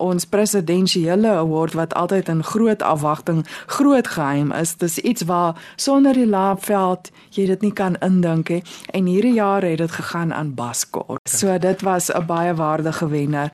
ons presidensiële award wat altyd in groot afwagting, groot geheim is. Dis iets waar sonder die laapveld jy dit nie kan indink nie. En hierdie jaar het dit gegaan aan Baskor. So dit was 'n baie waardige wenner.